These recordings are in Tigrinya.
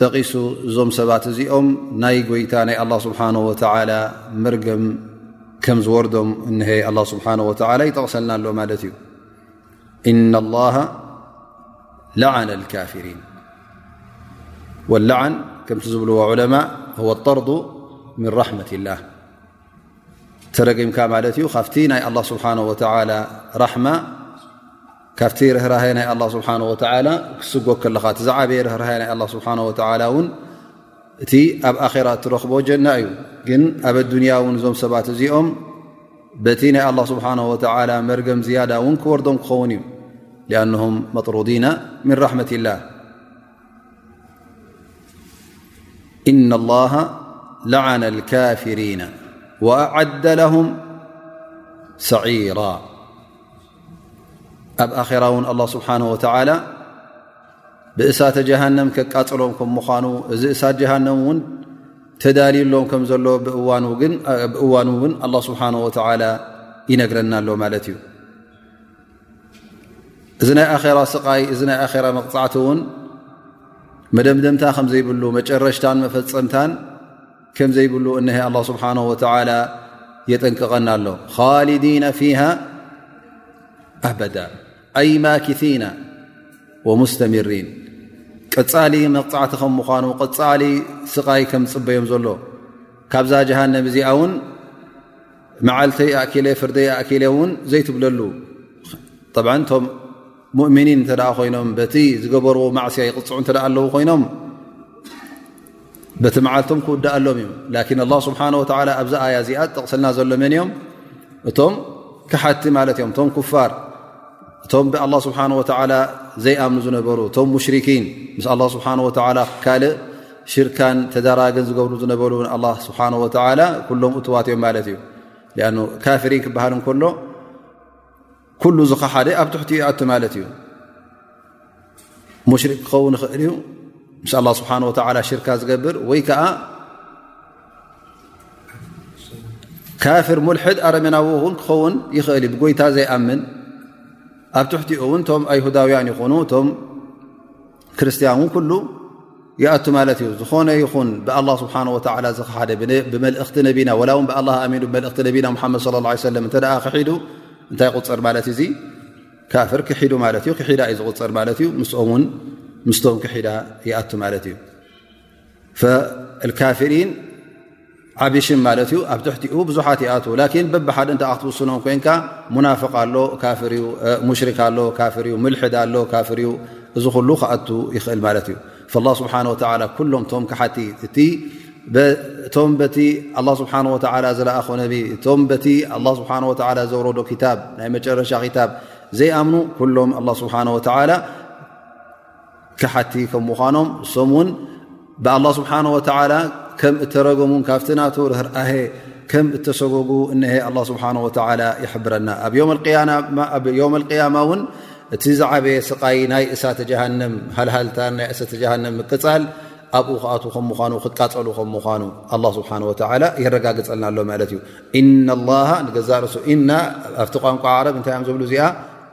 ጠቒሱ እዞም ሰባት እዚኦም ናይ ጎይታ ናይ ኣላ ስብሓን ወተዓላ መርገም ከም ዝወርዶም እነሀ ኣላ ስብሓን ወተዓላ ይጠቕሰልና ኣሎ ማለት እዩ እና ላሃ ለዓነ ልካፍሪን ወላዓን ከምቲ ዝብልዎ ዑለማ ወ ጠርዱ ምን ራሕመት ላህ ተረጊምካ ማለት እዩ ካብቲ ናይ ኣላ ስብሓን ወተዓላ ራሕማ ካብቲ ርህራሀ ናይ ኣላ ስብሓን ወተላ ክትስጎግ ከለኻ እቲ ዝዓበየ ርህራሀ ናይ ኣላ ስብሓን ወተላ እውን እቲ ኣብ ኣኼራ እትረኽቦ ጀና እዩ ግን ኣብ ኣዱንያ እውን እዞም ሰባት እዚኦም በቲ ናይ ኣላ ስብሓን ወተላ መርገም ዝያዳ እውን ክወርዶም ክኸውን እዩ ሊኣንሁም መጥሩዲና ምን ራሕመት ላ እና ላሃ ላዓነ ልካፍሪና ወኣዓደ ለሁም ሰዒራ ኣብ ኣራ ውን ኣላ ስብሓን ወተላ ብእሳተ ጀሃንም ከቃፅሎም ከም ምኳኑ እዚ እሳት ጀሃንም እውን ተዳልዩሎም ከም ዘሎ ብእዋኑ እውን ኣላ ስብሓን ወተላ ይነግረና ኣሎ ማለት እዩ እዚ ናይ ኣራ ስቃይ እዚ ናይ ኣራ መቕፃዕቲ እውን መደምደምታ ከምዘይብሉ መጨረሽታን መፈፀምታን ከም ዘይብሉ እነሀ ኣላ ስብሓን ወተላ የጠንቅቐና ኣሎ ኻልዲና ፊሃ ኣበዳ ኣይ ማኪቲና ወሙስተምሪን ቀፃሊ መቕፃዕቲ ከም ምዃኑ ቀፃሊ ስቓይ ከም ዝፅበዮም ዘሎ ካብዛ ጀሃንም እዚኣ እውን መዓልተይ ኣእኪለ ፍርደይ ኣእኪለ እውን ዘይትብለሉ ብ እቶም ሙእሚኒን እንተ ኮይኖም በቲ ዝገበርዎ ማዕስያ ይቕፅዑ እተ ኣለዉ ኮይኖም በቲ መዓልቶም ክውድኣሎም እዩ ላኪን ኣላ ስብሓን ወላ ኣብዚ ኣያ እዚኣ ጠቕስልና ዘሎ መን እዮም እቶም ክሓቲ ማለት እዮም እቶም ኩፋር እቶም ብኣላ ስብሓን ወላ ዘይኣምኑ ዝነበሩ እቶም ሙሽርኪን ምስ ኣላ ስብሓን ወላ ካልእ ሽርካን ተደራግን ዝገብሩ ዝነበሩ ኣላ ስብሓን ወላ ኩሎም እትዋት እዮም ማለት እዩ ኣ ካፍሪን ክበሃል እንከሎ ኩሉ ዝኸሓደ ኣብ ትሕቲ ይኣቲ ማለት እዩ ሙሽሪክ ክኸውን ይኽእል እዩ ምስ ኣላ ስብሓን ወተላ ሽርካ ዝገብር ወይ ከዓ ካፍር ሙልሕድ ኣረሜናዊ እውን ክኸውን ይኽእል እዩ ብጎይታ ዘይኣምን ኣብ ትሕቲኡ እውን እቶም ኣይሁዳውያን ይኹኑ እቶም ክርስትያን ውን ኩሉ ይኣቱ ማለት እዩ ዝኾነ ይኹን ብኣላ ስብሓን ወላ ዝክሓደ ብመልእኽቲ ነቢና ወላ ውን ብኣ ኣሚኑ ብመልእኽቲ ነቢና ሓመድ ለ ላ ሰለም እተ ክሒዱ እንታይ ይቁፅር ማለት እዩ እዙ ካፍር ክሒዱ ማለት እዩ ክሒዳ እዩ ዝቁፅር ማለት እዩ ምስኦም ውን ምስቶም ክሒዳ ይኣቱ ማለት እዩ ፈካፍሪን ዓብ ሽም ማለት እዩ ኣብ ትሕቲኡ ብዙሓት ይኣ ላን በብሓደ እተ ክትውስኖም ኮንካ ሙናፍቅ ኣሎ ካፍር ዩ ሙሽሪክ ኣሎ ካፍር ዩ ምልሕድ ኣሎ ካፍር ዩ እዚ ኩሉ ክኣቱ ይኽእል ማለት እዩ ላ ስብሓ ወላ ኩሎም ቶም ክሓቲ እእቶም በቲ ኣ ስብሓ ወ ዝለኣኾ ነቢ እቶም በቲ ኣ ስብሓ ወ ዘውረዶ ክታብ ናይ መጨረሻ ክታብ ዘይኣምኑ ኩሎም ስብሓ ወላ ካሓቲ ከም ምዃኖም እሶም ውን ብኣላ ስብሓን ወተላ ከም እተረገሙን ካብቲ ናቱ ርህርኣሀ ከም እተሰጎጉ እነሀ ኣላ ስብሓን ወተላ ይሕብረና ኣብ ዮም ኣልቅያማ እውን እቲ ዝዓበየ ስቃይ ናይ እሳተ ጀሃንም ሃልሃልታን ናይ እሰተ ጀሃንም ምቅፃል ኣብኡ ክኣት ከም ምኑ ክቃፀሉ ከም ምኳኑ ኣላ ስብሓን ወተላ የረጋግፀልና ኣሎ ማለት እዩ ኢና ላ ንገዛእ ርእሱ ኢና ኣብቲ ቋንቋ ዓረብ እንታይ እዮም ዝብሉ እዚኣ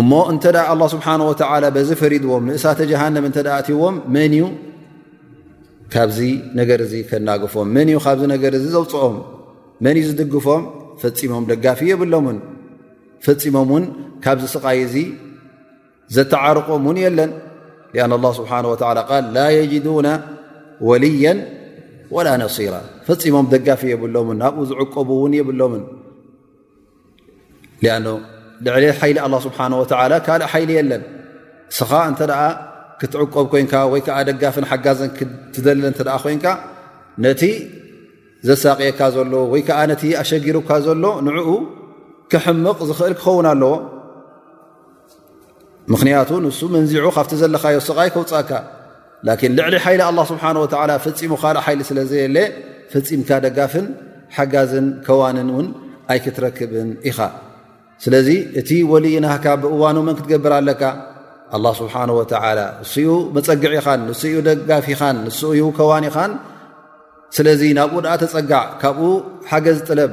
እሞ እንተ ኣላ ስብሓን ወተላ በዚ ፈሪድዎም ንእሳተ ጀሃንም እተ ኣእትዎም መን እዩ ካብዚ ነገር እዚ ከናግፎም መን እዩ ካብዚ ነገር እዚ ዘውፅኦም መን እዩ ዝድግፎም ፈፂሞም ደጋፊ የብሎምን ፈፂሞም እውን ካብዚ ስቃይ እዚ ዘተዓርቆም እውን የለን ኣን ላ ስብሓን ወላ ቃል ላ የጅዱና ወልያን ወላ ነሲራ ፈፂሞም ደጋፊ የብሎምን ናብኡ ዝዕቀቡ እውን የብሎምን ኣኖ ልዕሊ ሓይሊ ኣላ ስብሓን ወተላ ካልእ ሓይሊ የለን እስኻ እንተ ክትዕቆብ ኮንካ ወይ ከዓ ደጋፍን ሓጋዝን ክትደሊ እተ ኮይንካ ነቲ ዘሳቅየካ ዘሎ ወይ ከዓ ነቲ ኣሸጊሩካ ዘሎ ንዕኡ ክሕምቕ ዝኽእል ክኸውን ኣለዎ ምኽንያቱ ንሱ መንዚዑ ካብቲ ዘለካዮ ስቓይ ከውፃካ ላኪን ልዕሊ ሓይሊ ኣላ ስብሓን ወተላ ፈፂሙ ካልእ ሓይሊ ስለ ዘየለ ፈፂምካ ደጋፍን ሓጋዝን ከዋንን እውን ኣይክትረክብን ኢኻ ስለዚ እቲ ወልይ ናህካ ብእዋኑ መን ክትገብር ኣለካ ኣላ ስብሓን ወተላ ንስኡ መፀግዒኻን ንስኡ ደጋፊኻን ንስኡዩ ከዋኒኻን ስለዚ ናብኡ ድኣ ተፀጋዕ ካብኡ ሓገዝ ጥለብ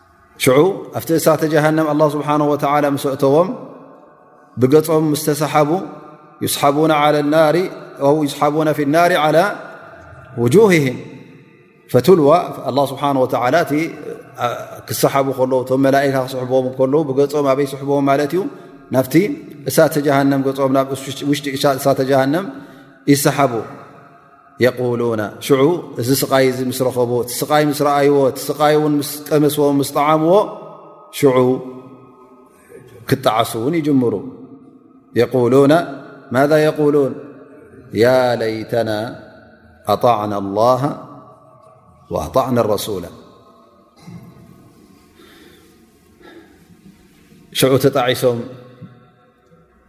ሽዑ ኣብቲ እሳተ ጀሃንም ኣላ ስብሓን ወተላ ምስ ኣእተዎም ብገፆም ምስ ተሰሓቡ ይስሓቡና ፊ ናሪ ዓላ ውጁህህም ፈትልዋ ኣላ ስብሓን ወተላ እቲ ክሰሓቡ ከለዉ እቶም መላእካ ክስሕብዎም ከለዉ ብገፆም ኣበይ ስሕብዎም ማለት እዩ ናብቲ እሳተ ጀሃንም ገፆም ናብ ውሽጢ እሳተ ጀሃንም ይሰሓቡ يلون مسر سرأي م طعم ش كطعس ن يجمر يقولون ماذا يقولون يا ليتنا أطعنا الله وأطعنا الرسول شع عم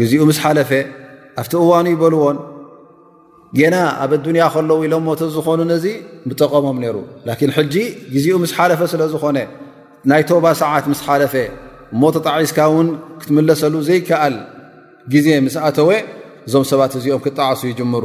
ግዚኡ ምስ ሓለፈ ኣብቲ እዋኑ ይበልዎን ጌና ኣብ ኣዱንያ ከለዉ ኢሎሞ ተዝኾኑ ነዚ ምጠቐሞም ነይሩ ላኪን ሕጂ ግዚኡ ምስ ሓለፈ ስለ ዝኾነ ናይ ቶባ ሰዓት ምስ ሓለፈ እሞ ተጣዒስካ እውን ክትምለሰሉ ዘይከኣል ግዜ ምስ ኣተወ እዞም ሰባት እዚኦም ክጣዓሱ ይጅምሩ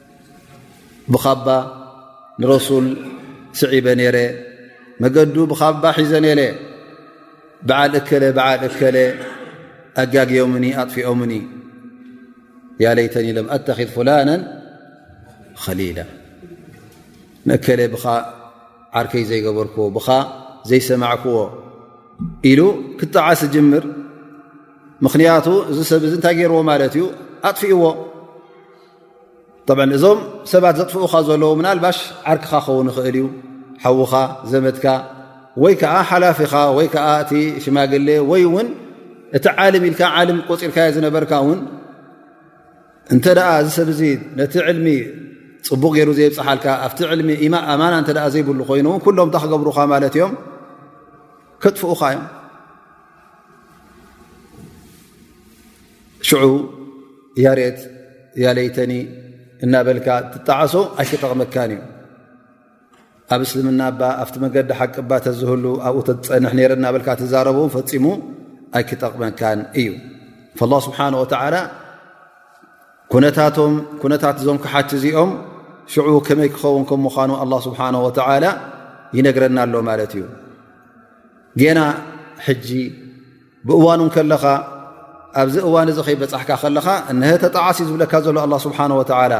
ብኻባ ንረሱል ስዒበ ነረ መገዱ ብኻባ ሒዘ ነለ በዓል እከለ በዓል እከለ ኣጋግዮምኒ ኣጥፊኦምኒ ያለይተኒ ለም ኣተኪድ ፍላነ ኸሊላ ንእከለ ብኻ ዓርከይ ዘይገበርክዎ ብኻ ዘይሰማዕክዎ ኢሉ ክጣዓስ ጅምር ምኽንያቱ እዚ ሰብ እዚ እንታይ ገይርዎ ማለት እዩ ኣጥፊእዎ እዞም ሰባት ዘጥፍኡኻ ዘለዉ ምናልባሽ ዓርክኻ ክኸውን ይኽእል እዩ ሓዉኻ ዘመትካ ወይ ከዓ ሓላፊኻ ወይ ከዓ እቲ ሽማግሌ ወይ እውን እቲ ዓልም ኢልካ ዓልም ቆፂርካዮ ዝነበርካ እውን እንተ ደኣ እዚ ሰብ እዚ ነቲ ዕልሚ ፅቡቕ ገይሩ ዘይብፅሓልካ ኣብቲ ዕልሚ ኣማና እተ ዘይብሉ ኮይኑውን ኩሎም እታ ክገብሩኻ ማለት እዮም ከጥፍኡኻ እዮም ሽዑ ያሬት ያለይተኒ እናበልካ ትጣዓሶ ኣይክጠቕመካን እዩ ኣብ እስልምና እባ ኣብቲ መገዲ ሓቂ እባ ተዝህሉ ኣብኡ ተፀንሕ ነረ እናበልካ ትዛረቡ ፈፂሙ ኣይክጠቕመካን እዩ ላ ስብሓን ወተዓላ ኩነታቶም ኩነታት እዞም ክሓቲ እዚኦም ሽዑ ከመይ ክኸውን ከም ምኳኑ ኣላ ስብሓን ወተዓላ ይነግረና ኣሎ ማለት እዩ ጌና ሕጂ ብእዋኑ ከለኻ ኣብዚ እዋን እዚ ከይበፃሕካ ከለኻ እነ ተጣዓስ እዩ ዝብለካ ዘሎ ኣላ ስብሓን ወተላ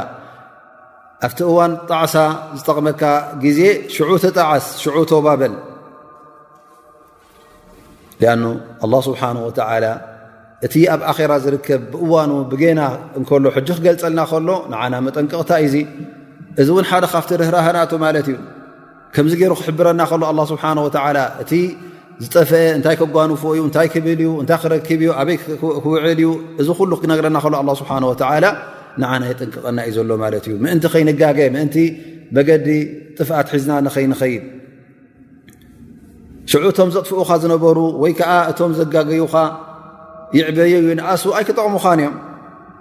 ኣብቲ እዋን ጣዕሳ ዝጠቕመካ ግዜ ሽዑ ተጣዓስ ሽዑ ተባበል ኣኑ ኣላ ስብሓን ወተላ እቲ ኣብ ኣኼራ ዝርከብ ብእዋኑ ብጌና እንከሎ ሕጂ ክገልፀልና ከሎ ንዓና መጠንቀቕታ እዩዙ እዚ እውን ሓደ ካብቲ ርህራሃናቱ ማለት እዩ ከምዚ ገይሩ ክሕብረና ከሎ ኣላ ስብሓን ወተላ እቲ ዝጠፍአ እንታይ ከጓንፎ እዩ እንታይ ክብል እዩ እንታይ ክረክብ እዩ ኣበይ ክውዕል እዩ እዚ ኩሉ ክነግረና ከሎ ኣላ ስብሓን ወተላ ንዓና የጥንቅቐና እዩ ዘሎ ማለት እዩ ምእንቲ ከይንጋገ ምእንቲ መገዲ ጥፍኣት ሒዝና ንኸይንኸይድ ሽዑ እቶም ዘጥፍኡኻ ዝነበሩ ወይ ከዓ እቶም ዘጋገዩኻ ይዕበዩ ይንኣሱ ኣይክጠቕሙኻን እዮም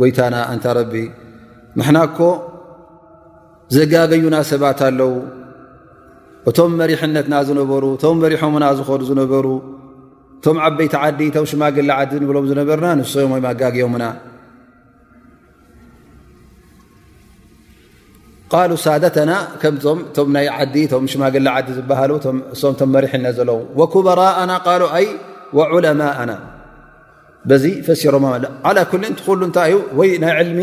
ጎይታና ኣንታ ረቢ ንሕና እኮ ዘጋገዩና ሰባት ኣለዉ እቶም መሪሕነትና ዝነበሩ እቶም መሪሖምና ዝኸዱ ዝነበሩ እቶም ዓበይቲ ዓዲ እቶም ሽማግሊ ዓዲ ንብሎም ዝነበርና ንሶዮም ወይም ኣጋግዮምና ቃሉ ሳደተና ከምዞም እቶም ናይ ዓዲ እቶም ሽማግሊ ዓዲ ዝበሃሉ እሶም እቶም መሪሕነት ዘለዉ ወኩበራእና ቃሉ ኣይ ወዑለማእና በዚ ፈሲሮማ ዓላ ኩልን ትኩሉ እንታይ እዩ ወይ ናይ ዕልሚ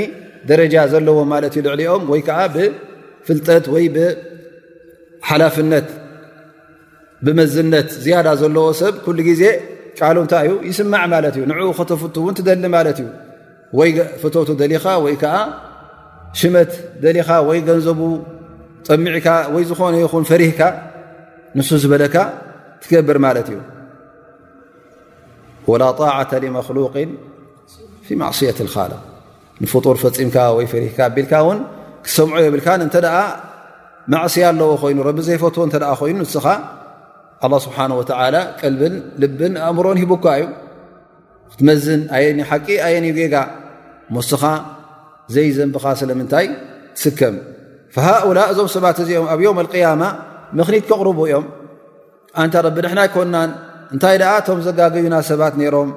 ደረጃ ዘለዎ ማለት እዩ ልዕሊኦም ወይ ከዓ ብፍልጠት ወይ ብሓላፍነት ብመዝነት ዝያዳ ዘለዎ ሰብ ኩሉ ግዜ ቃሉ እንታይ እዩ ይስማዕ ማለት እዩ ንዕኡ ከተፍቱ እውን ትደሊ ማለት እዩ ወይ ፍተቱ ደሊኻ ወይ ከዓ ሽመት ደሊኻ ወይ ገንዘቡ ጠሚዕካ ወይ ዝኾነ ይኹን ፈሪህካ ንሱ ዝበለካ ትገብር ማለት እዩ ወላ ጣዓተ ሊመክሉቅ ፊ ማዕስየት ልካልቅ ንፍጡር ፈፂምካ ወይ ፈሪህካ ኣቢልካ ውን ክሰምዖ የብልካ እንተ ማዕስያ ኣለዎ ኮይኑ ረቢ ዘይፈትዎ እተ ኮይኑ ንስኻ ኣ ስብሓ ወላ ቀልብን ልብን ኣእምሮን ሂቡካ እዩ ክትመዝን ኣየኒ ሓቂ ኣየኒ ጌጋ ሞስኻ ዘይዘንብኻ ስለምንታይ ትስከም ሃኡላ እዞም ሰባት እዚኦም ኣብ ዮም ያማ ምኽኒት ከቕርቡ እዮም ኣንታ ረቢ ንሕና ኣይኮናን እንታይ ደኣ እቶም ዘጋገዩና ሰባት ነይሮም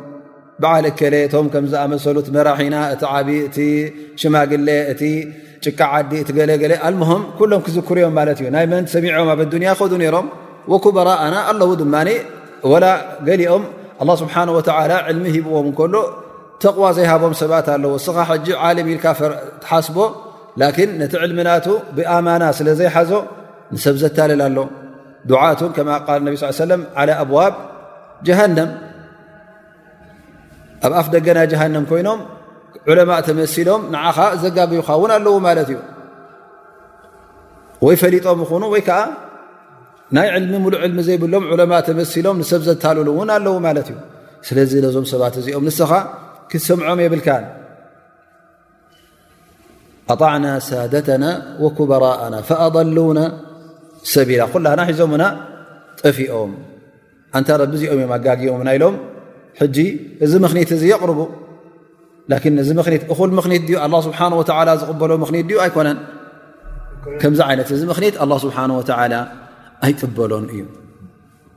በዓል እከለ እቶም ከም ዝኣመሰሉ እቲ መራሒና እቲ ዓብ እቲ ሽማግለ እቲ ጭቃ ዓዲ እቲ ገለገለ ኣልምሆም ኩሎም ክዝክሩ እዮም ማለት እዩ ናይ መን ሰሚዖም ኣብ ኣዱንያ ከዱ ነይሮም ወኩበራእና ኣለዉ ድማ ወላ ገሊኦም ኣላ ስብሓን ወተላ ዕልሚ ሂብዎም እንከሎ ተቕዋ ዘይሃቦም ሰባት ኣለዉ እስኻ ሕጂ ዓለም ኢልካ ትሓስቦ ላኪን ነቲ ዕልሚናቱ ብኣማና ስለ ዘይሓዞ ንሰብ ዘታልል ኣሎ ዱዓቱ ከማ ቃል ነቢ ስ ሰለም ዓላ ኣብዋብ ጀሃንም ኣብ ኣፍ ደገና ጀሃንም ኮይኖም ዑለማእ ተመሲሎም ንዓኻ ዘጋግዩኻ እውን ኣለዉ ማለት እዩ ወይ ፈሊጦም ይኹኑ ወይ ከዓ ናይ ዕልሚ ሙሉእ ዕልሚ ዘይብሎም ዑለማ ተመሲሎም ንሰብ ዘታልሉ እውን ኣለዉ ማለት እዩ ስለዚ ነዞም ሰባት እዚኦም ንስኻ ክትሰምዖም የብልካን ኣጣዕና ሳደተና ወኩበራእና ፈኣضሉና ሰቢላ ኩላና ሒዞምና ጠፊኦም ኣንታ ረቢ እዚኦም እዮም ኣጋጊቦምና ኢሎም ሕጂ እዚ ምኽኒት እዚ የቕርቡ ላን እዚ ምኽኒት እኹል ምኽኒት ዩ ኣላ ስብሓን ወላ ዝቕበሎ ምኽኒት ድዩ ኣይኮነን ከምዚ ዓይነት እዚ ምኽኒት ኣላ ስብሓን ወላ ኣይቅበሎን እዩ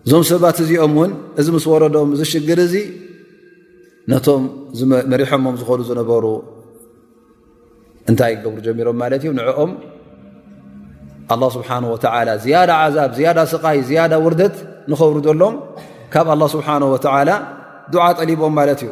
እዞም ሰባት እዚኦም እውን እዚ ምስ ወረዶም እዚ ሽግር እዚ ነቶም መሪሖሞም ዝኮኑ ዝነበሩ እንታይ ገብሩ ጀሚሮም ማለት እዩ ንዕኦም ኣላ ስብሓን ወተላ ዝያዳ ዓዛብ ዝያዳ ስቃይ ዝያዳ ውርደት ንኸብሩ ዘሎም ካብ ኣላ ስብሓን ወተላ ዱዓ ጠሊቦም ማለት እዩ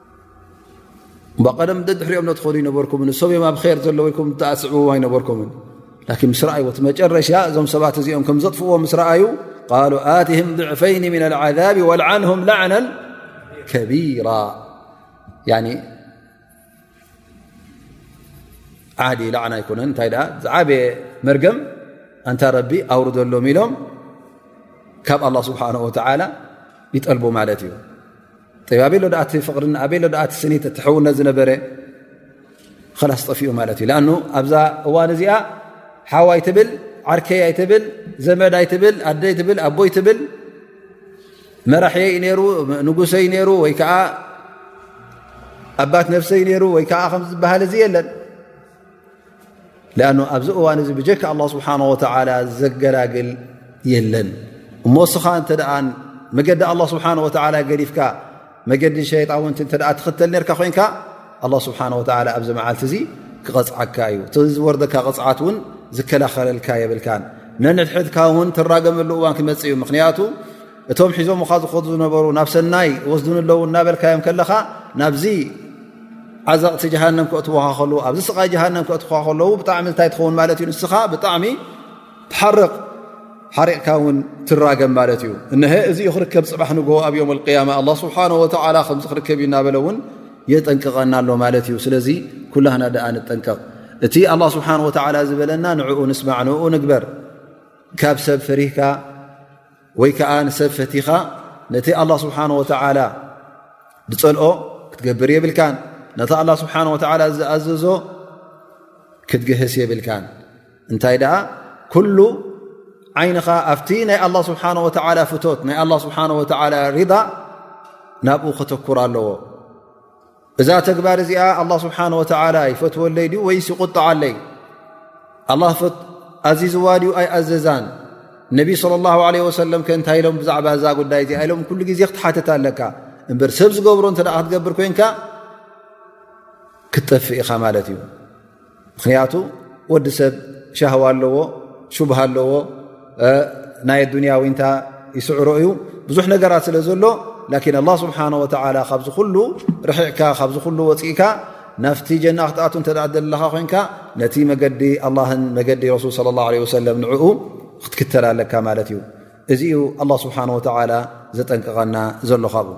ቀደም ደድሕሪኦም ትኸዱ ይነበርኩም ንሶም እዮም ኣብ ር ዘለ ወይኩም ኣስዕብዎ ኣይነበርኩም ን ምስ ረኣይዎ እቲ መጨረሻ እዞም ሰባት እዚኦም ከም ዘጥፍዎ ምስ ረኣዩ ቃሉ ኣትህም ضዕፈይኒ ምና ዓዛብ ወልዓንሁም ላዕና ከቢራ ዓዲ ላዕና ኣይኮነን እንታይ ኣ ዝዓበየ መርገም ኣንታ ረቢ ኣውርደሎም ኢሎም ካብ ኣላ ስብሓን ወተዓላ ይጠልቡ ማለት እዩ ኣበሎ ኣ ፍቅሪ ኣበሎ ኣ ስኒት ትሕውነት ዝነበረ ላስ ጠፍኡ ማለት እዩ ኣ ኣብዛ እዋን እዚኣ ሓዋ ይትብል ዓርከይ ኣይትብል ዘመድ ኣይትብል ኣደ ይትብል ኣቦ ይትብል መራሕየይ ነይሩ ንጉሰይ ነይሩ ወይከዓ ኣባት ነፍሰይ ነይሩ ወይከዓ ከምዝበሃል እዚ የለን ኣ ኣብዚ እዋን እዚ ብጀካ ኣ ስብሓ ወ ዘገላግል የለን እሞ እስኻ እተ መገዲ ኣ ስብሓ ወ ገዲፍካ መገዲ ሸጣውንቲ እ ትኽተል ርካ ኮንካ ኣ ስብሓ ወ ኣብዚ መዓልቲ እዚ ክቐፅዓካ እዩ እቲ ዝወርደካ ቕፅዓት ውን ዝከላኸለልካ የብልካ ነንሕድሕድካ ውን ትራገመሉ እዋን ክመፅ እዩ ምክንያቱ እቶም ሒዞምኻ ዝኸዱ ዝነበሩ ናብ ሰናይ ወስዱን ኣለዉ እናበልካዮም ከለኻ ናብዚ ዓዘቕቲ ጀሃንም ክእትወኻ ከለዉ ኣብዚ ስቓይ ጀሃንም ክእትኻ ከለዉ ብጣዕሚ እንታይ ትኸውን ማለት እዩ ንስኻ ብጣዕሚ ትሓርቕ ሓሪቕካ እውን ትራገም ማለት እዩ እነሀ እዚዩ ክርከብ ፅባሕ ንግሆ ኣብ ዮም ኣልቅያማ ኣላ ስብሓን ወተዓላ ከምዚ ክርከብ እዩ እናበለ እውን የጠንቅቐና ኣሎ ማለት እዩ ስለዚ ኩላህና ደኣ ንጠንቀቕ እቲ ኣላ ስብሓን ወተዓላ ዝበለና ንዕኡ ንስማዕ ንኡ ንግበር ካብ ሰብ ፈሪህካ ወይ ከዓ ንሰብ ፈቲኻ ነቲ ኣላ ስብሓን ወተዓላ ዝፀልኦ ክትገብር የብልካን ነቲ ኣላ ስብሓን ወተዓላ ዝኣዘዞ ክትግህስ የብልካን እንታይ ደኣ ኩሉ ዓይንኻ ኣብቲ ናይ ኣላ ስብሓን ወተዓላ ፍቶት ናይ ኣላ ስብሓን ወተዓላ ሪዳ ናብኡ ከተኩር ኣለዎ እዛ ተግባር እዚኣ ኣላ ስብሓን ወተዓላ ይፈትወለይ ድዩ ወይስ ይቁጣዓለይ ኣላ ኣዚዝዋ ድዩ ኣይኣዘዛን ነቢ صለ ላ ለ ወሰለም ከ እንታይ ኢሎም ብዛዕባ እዛ ጉዳይ እዚኣ ኢሎም ኩሉ ግዜ ክትሓትት ኣለካ እበር ሰብ ዝገብሮ እተ ክትገብር ኮንካ ክትጠፍእ ኢኻ ማለት እዩ ምክንያቱ ወዲ ሰብ ሻህዋ ኣለዎ ሹብሃ ኣለዎ ናይ ኣዱንያ ዊንታ ይስዕሮ እዩ ብዙሕ ነገራት ስለ ዘሎ ላኪን ኣላ ስብሓን ወተላ ካብዚ ኩሉ ርሒዕካ ካብዚ ኩሉ ወፅእካ ናፍቲ ጀና ክትኣት እተ ደለካ ኮይንካ ነቲ መገዲ ኣላን መገዲ ረሱል ለ ላ ለ ወሰለም ንዕኡ ክትክተል ኣለካ ማለት እዩ እዚ ዩ ኣላ ስብሓን ወተላ ዘጠንቅቐና ዘሎ ካብኡ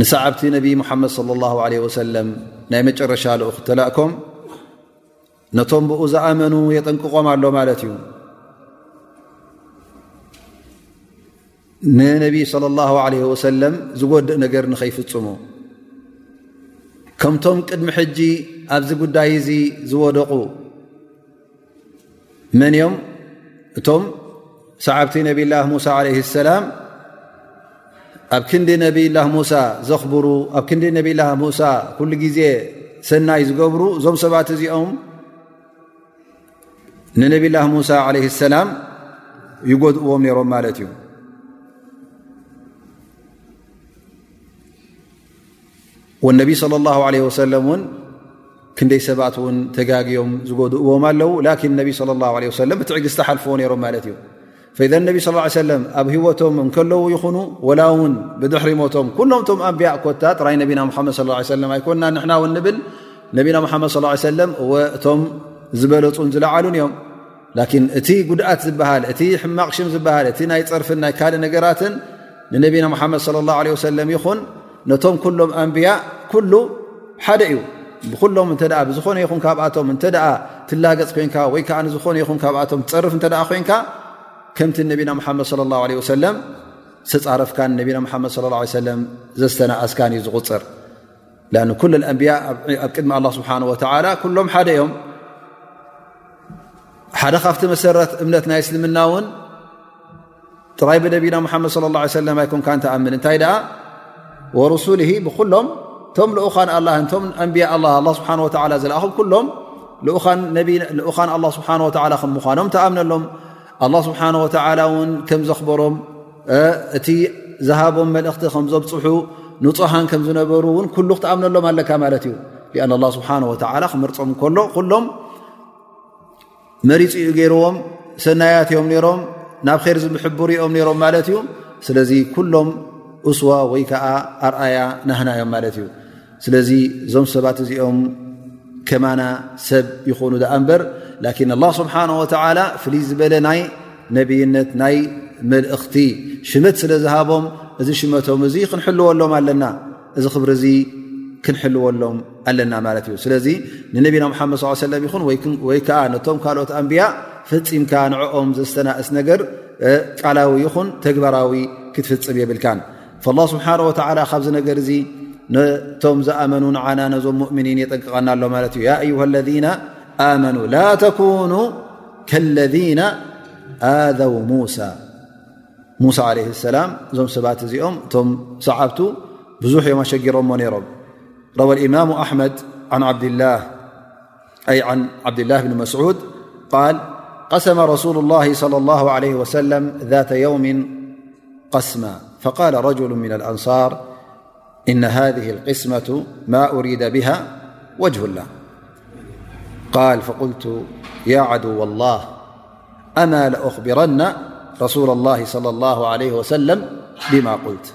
ንሰዓብቲ ነቢ ሙሓመድ صለ ላ ለ ወሰለም ናይ መጨረሻ ልኡኽ ተላእኮም ነቶም ብኡ ዝኣመኑ የጠንቅቖም ኣሎ ማለት እዩ ንነቢ صለ ላ ለ ወሰለም ዝጎድእ ነገር ንኸይፍፅሙ ከምቶም ቅድሚ ሕጂ ኣብዚ ጉዳይ እዚ ዝወደቑ መን እዮም እቶም ሰዓብቲ ነብ ላ ሙሳ ለ ሰላም ኣብ ክንዲ ነብ ላ ሙሳ ዘኽብሩ ኣብ ክንዲ ነብ ላ ሙሳ ኩሉ ግዜ ሰናይ ዝገብሩ እዞም ሰባት እዚኦም ንነብ ላ ሙሳ ለ ሰላም ይጎድእዎም ነይሮም ማለት እዩ ወነቢ صለ ላ ለ ወሰለ ውን ክንደይ ሰባት ውን ተጋግዮም ዝጎድእዎም ኣለው ላኪን ነቢ ለ ላ ለ ሰለ ብትዕግዝቲ ሓልፍዎ ነይሮም ማለት እዩ ፈኢዘ ነቢ ስ ሰለም ኣብ ህይወቶም እንከለዉ ይኹኑ ወላ ውን ብድሕሪ ሞቶም ኩሎም ቶም ኣንብያ ኮታ ጥራይ ነቢና ሓመድ ሰለ ኣይኮና ንሕና ውን ንብል ነቢና ሓመድ ሰለም እወ እቶም ዝበለፁን ዝለዓሉን እዮም ላኪን እቲ ጉድኣት ዝበሃል እቲ ሕማቕ ሽም ዝበሃል እቲ ናይ ፀርፍን ናይ ካልእ ነገራትን ንነቢና ሙሓመድ ለ ላ ለ ወሰለም ይኹን ነቶም ኩሎም ኣንብያ ኩሉ ሓደ እዩ ብኩሎም እተ ብዝኾነ ይኹን ካብኣቶም እንተ ትላገፅ ኮንካ ወይ ከዓ ንዝኾነ ይኹን ካብኣቶም ትፀርፍ እተ ኮንካ ከምቲ ነቢና ሙሓመድ ለ ላ ለ ወሰለም ዝተፃረፍካን ነቢና ሓመድ ለ ለ ሰለም ዘስተናኣስካን እዩ ዝቁፅር ን ኩል ኣንብያ ኣብ ቅድሚ ኣላ ስብሓን ወተላ ኩሎም ሓደ እዮም ሓደ ካብቲ መሰረት እምነት ናይ እስልምና እውን ጥራይ ብነቢና ሙሓመድ ለ ላ ሰለም ኣይኮንካ ንትኣምን እንታይ ደኣ ወሩሱል ብኩሎም እቶም ልኡኻን ኣላ እቶም ኣንብያ ኣ ኣ ስብሓ ወላ ዝለኣኹም ኩሎም ልኡኻን ኣላ ስብሓን ወላ ከም ምዃኖም ተኣምነሎም ኣላህ ስብሓን ወተዓላ እውን ከም ዘኽበሮም እቲ ዝሃቦም መልእኽቲ ከም ዘብፅሑ ንፁሃን ከም ዝነበሩ እውን ኩሉ ክትኣምነሎም ኣለካ ማለት እዩ ሊኣን ኣላ ስብሓን ወተዓላ ክመርፆም እንከሎ ኩሎም መሪፂኡ ገይርዎም ሰናያት እዮም ነይሮም ናብ ኼር ዝምሕብሩ እዮም ነይሮም ማለት እዩ ስለዚ ኩሎም እስዋ ወይ ከዓ ኣርኣያ ናህና እዮም ማለት እዩ ስለዚ እዞም ሰባት እዚኦም ከማና ሰብ ይኾኑ ዳኣ እምበር ላኪን ኣላ ስብሓን ወተላ ፍልይ ዝበለ ናይ ነብይነት ናይ መልእኽቲ ሽመት ስለ ዝሃቦም እዚ ሽመቶም እዚ ክንሕልወሎም ኣለና እዚ ክብሪ እዚ ክንሕልወሎም ኣለና ማለት እዩ ስለዚ ንነቢና ሓመድ ስ ሰለ ይኹን ወይ ከዓ ነቶም ካልኦት ኣንብያ ፈፂምካ ንዕኦም ዘስተናእስ ነገር ቃላዊ ይኹን ተግባራዊ ክትፍፅም የብልካን ላه ስብሓን ወተላ ካብዚ ነገር እዚ ነቶም ዝኣመኑ ንዓና ነዞም ሙእምኒን የጠንቅቐና ኣሎ ማለት እዩ ያ ኣዩሃ ለذና ኣመኑ ላ ተኩኑ ከለذና ኣዘው ሙሳ ሙሳ ዓለ ሰላም እዞም ሰባት እዚኦም እቶም ሰዓብቱ ብዙሕ እዮም ኣሸጊሮሞ ነይሮም ረዋ ኢማሙ ኣሕመድ ዓን ዓብድላህ عبدالله بن مسعود قال قسم رسول الله صلى الله عليه وسلم ذات يوم قسما فقال رجل من الأنصار إن هذه القسمة ما أريد بها وجه الله قال فقلت يا عدو والله أما لأخبرن رسول الله صلى الله عليه وسلم - بما قلت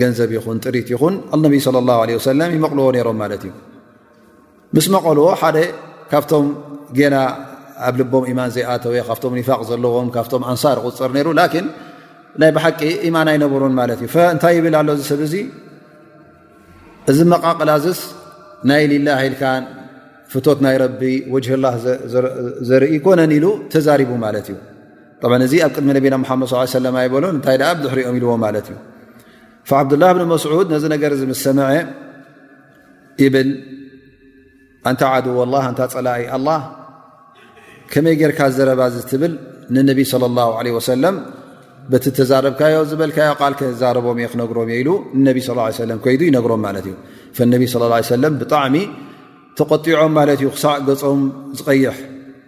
ገንዘብ ይኹን ጥሪት ይኹን ኣነቢ صለ ላه ለ ሰለም ይመቕልዎ ነይሮም ማለት እዩ ምስ መቐልዎ ሓደ ካብቶም ጌና ኣብ ልቦም ኢማን ዘይኣተወ ካብቶም ኒፋቅ ዘለዎም ካብቶም ኣንሳር ቁፅር ነይሩ ላኪን ናይ ብሓቂ ኢማን ኣይነበሩን ማለት እዩ እንታይ ይብል ኣሎ እዚ ሰብ እዚ እዚ መቃቕል ኣዝስ ናይ ሊላ ኢልካ ፍቶት ናይ ረቢ ወጅህ ላ ዘርኢ ኮነን ኢሉ ተዛሪቡ ማለት እዩ እዚ ኣብ ቅድሚ ነቢና ሓመድ ስ ሰለ ኣይበሎ እንታይ ኣ ድሕሪኦም ኢልዎ ማለት እዩ ዓብዱላ ብን መስዑድ ነዚ ነገር ዚ ምስ ሰምዐ ይብል ኣንታ ዓድዎ ላ እንታ ፀላኢ ኣላ ከመይ ጌርካ ዘረባ ዚ ትብል ንነቢ ለ ላ ለ ወሰለም በቲ ተዛረብካዮ ዝበልካዮ ቃል ክዛረቦም እየ ክነግሮም እየ ኢሉ ንነቢ ስ ሰለም ከይዱ ይነግሮም ማለት እዩ ነቢ ስ ሰለም ብጣዕሚ ተቆጢዖም ማለት እዩ ክሳዕ ገፆም ዝቐይሕ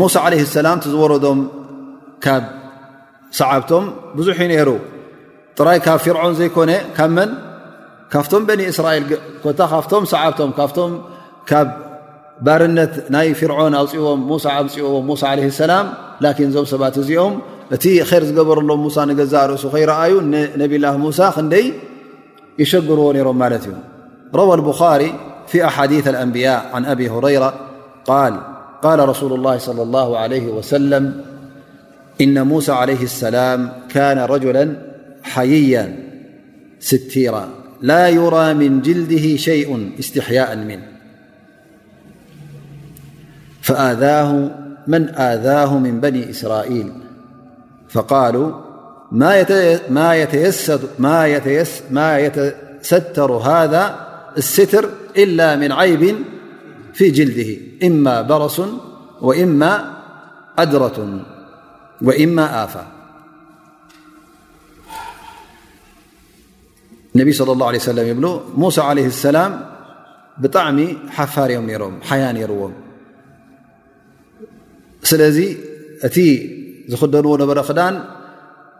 ሙሳ ለ ሰላም ቲ ዝወረዶም ካብ ሰዓብቶም ብዙሕ ዩ ነይሩ ጥራይ ካብ ፍርዖን ዘይኮነ ካብ መን ካብቶም በኒ እስራኤል ኮታ ካብቶም ሰዓብቶም ካብቶም ካብ ባርነት ናይ ፍርዖን ኣውፅዎም ሙሳ ኣምፅዎም ሙሳ ለ ሰላም ላኪን እዞም ሰባት እዚኦም እቲ ር ዝገበረሎም ሙሳ ንገዛእ ርእሱ ከይረኣዩ ንነብላ ሙሳ ክንደይ يشجرون رمالته روى البخاري في أحاديث الأنبياء عن أبي هريرة قال قال رسول الله صلى الله عليه وسلم إن موسى عليه السلام كان رجلا حييا ستيرا لا يرى من جلده شيء استحياء منه فمن أذاه من بني إسرائيل فقالوا ما يتستر هذا الستر إلا من عيب في جلده إما برس وإما أدرة وإما آفا ነቢ صለ ላه ለ ሰለም ይብሉ ሙሳ ዓለ ሰላም ብጣዕሚ ሓፋር እዮም ነይሮም ሓያ ነይርዎም ስለዚ እቲ ዝኽደንዎ ነበረ ክዳን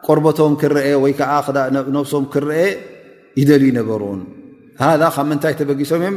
ቆርበቶም ክረአ ወይ ከዓ ነብሶም ክረአ ይደልዩ ነበሩን ሃ ካብ ምንታይ ተበጊሶም እዮም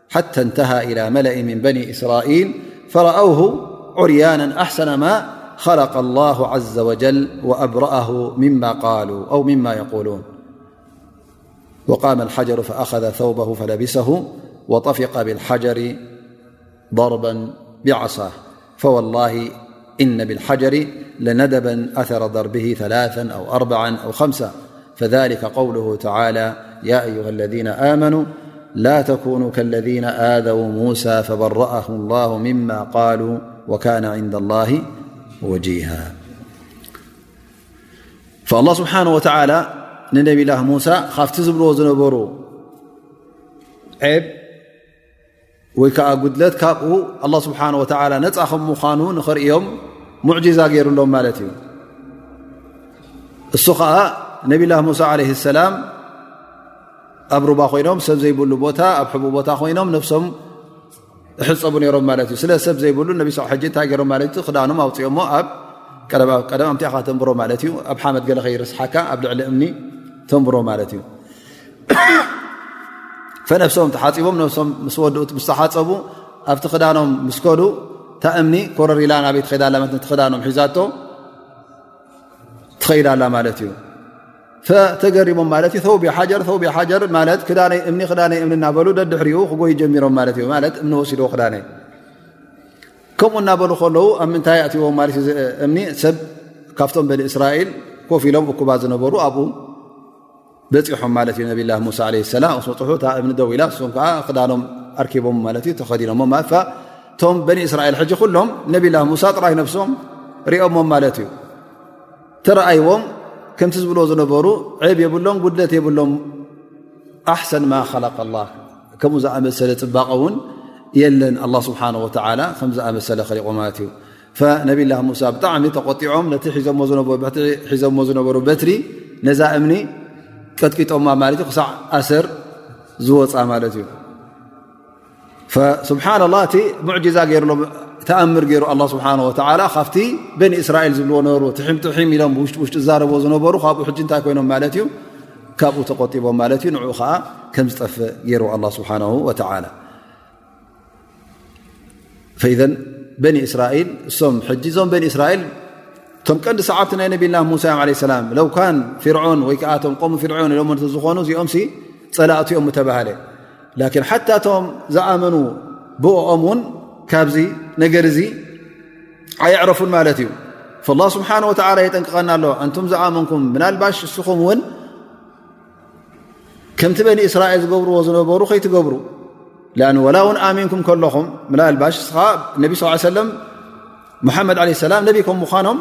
حتى انتهى إلى ملئ من بني إسرائيل فرأوه عريانا أحسن ماء خلق الله عز وجل وأبرأه مما قالوا أو مما يقولون وقام الحجر فأخذ ثوبه فلبسه وطفق بالحجر ضربا بعصاة فوالله إن بالحجر لندبا أثر ضربه ثلاثا أو أربعا أو خمسا فذلك قوله تعالى يا أيها الذين آمنوا لا تكونوا كالذين آذوا موسى فبرأه الله مما قالوا وكان عند الله وجيها فالله سبحانه وتعالى ንነብላ ሙሳ ካብቲ ዝብልዎ ዝነበሩ ዔብ ወይ ከዓ ጉድለት ካብኡ ኣላ ስብሓን ወተላ ነፃ ከም ምዃኑ ንኽርእዮም ሙዕጂዛ ገይሩሎም ማለት እዩ እሱ ከዓ ነብላ ሙሳ ዓለ ሰላም ኣብ ሩባ ኮይኖም ሰብ ዘይብሉ ቦታ ኣብ ሕቡ ቦታ ኮይኖም ነፍሶም እሕፀቡ ነይሮም ማለት እዩ ስለ ሰብ ዘይብሉ ነቢ ስ ሕጂ እንታይ ገይሮም ማለት እዩ ክዳኖም ኣውፅኦሞ ኣብ ቀደም ኣምቲኻ ተንብሮ ማለት እዩ ኣብ ሓመድ ገለ ከይርስሓካ ኣብ ልዕሊ እምኒ ተንብሮ ማለት እዩ ፈነብሶም ተሓፂቦም ነብሶም ምስ ወድኡ ምስ ተሓፀቡ ኣብቲ ክዳኖም ምስ ከዱ እታ እምኒ ኮረሪላ ናበይ ትኸዳ ኣላ ለት ክዳኖም ሒዛቶ ትኸይዳ ኣላ ማለት እዩ ተገሪሞም ማለት እዩ ተውቢ ሓጀር ተውቢ ሓጀር ማለት ክዳነይ እምኒ ክዳነይ እምኒ እናበሉ ደድሕሪኡ ክጎይ ጀሚሮም ማለት እዩ ማለት እምኒ ወሲድዎ ክዳነይ ከምኡ እናበሉ ከለዉ ኣብ ምንታይ ኣእትዎም ማለት እዩ እምኒ ሰብ ካብቶም በኒ እስራኤል ኮፍ ኢሎም እኩባ ዝነበሩ ኣብኡ በፂሖም ማለት እዩ ነብላ ሙሳ ለ ሰላ ስ በፅሑ እታ እብኒ ደው ኢላ እሶም ከዓ ክዳኖም ኣርኪቦም ማለት እዩ ተኸዲኖሞ ማፋ እቶም በኒ እስራኤል ሕጂ ኩሎም ነብላ ሙሳ ጥራይ ነብሶም ሪኦሞም ማለት እዩ ተረኣይዎም ከምቲ ዝብልዎ ዝነበሩ ዕብ የብሎም ጉድለት የብሎም ኣሕሰን ማ ኸላቀ ላ ከምኡ ዝኣመሰለ ፅባቀ እውን የለን ኣላ ስብሓን ወተላ ከምዝኣመሰለ ክሪቁ ማለት እዩ ነብላ ሙሳ ብጣዕሚ ተቆጢዖም ነቲ ሒዞሞ ዝነበሩ በትሪ ነዛ እምኒ ቀጥቂጦማ ማለት እዩ ክሳዕ ኣሰር ዝወፃ ማለት እዩ ስብሓና ላ እቲ ሙዕጅዛ ገይርሎ ተኣምር ገይሩ ኣላ ስብሓን ወተላ ካብቲ በኒ እስራኤል ዝብልዎ ነበሩ ትሒምትሒም ኢሎም ውሽውሽጢ ዝዛረቦ ዝነበሩ ካብኡ ሕጂ እንታይ ኮይኖም ማለት እዩ ካብኡ ተቆጢቦም ማለት እዩ ንኡ ከዓ ከም ዝጠፍእ ገይሩ ኣላ ስብሓን ወተላ ፈዘ በኒ እስራኤል እሶም ሕጂ እዞም በኒ እስራኤል እቶም ቀንዲ ሰዓብቲ ናይ ነብና ሙሳ ዮም ለ ሰላም ለውካን ፍርዖን ወይ ከዓ ቶም ቆም ፍርዖን ኢሎም ዝኾኑ እዚኦምሲ ፀላእቲ ኦም ተባሃለ ላኪን ሓታ እቶም ዝኣመኑ ብኦም እውን ካብዚ ነገር እዚ ኣይዕረፉን ማለት እዩ ላ ስብሓን ወተላ የጠንቅቐና ኣሎ ኣንቱም ዝኣመንኩም ምናልባሽ እስኹም እውን ከምቲ በኒ እስራኤል ዝገብርዎ ዝነበሩ ከይትገብሩ ኣ ወላ ውን ኣሚንኩም ከለኹም ምላልባሽ ስኻ ነቢ ስ ሰለም ሙሓመድ ለ ሰላም ነቢ ከም ምዃኖም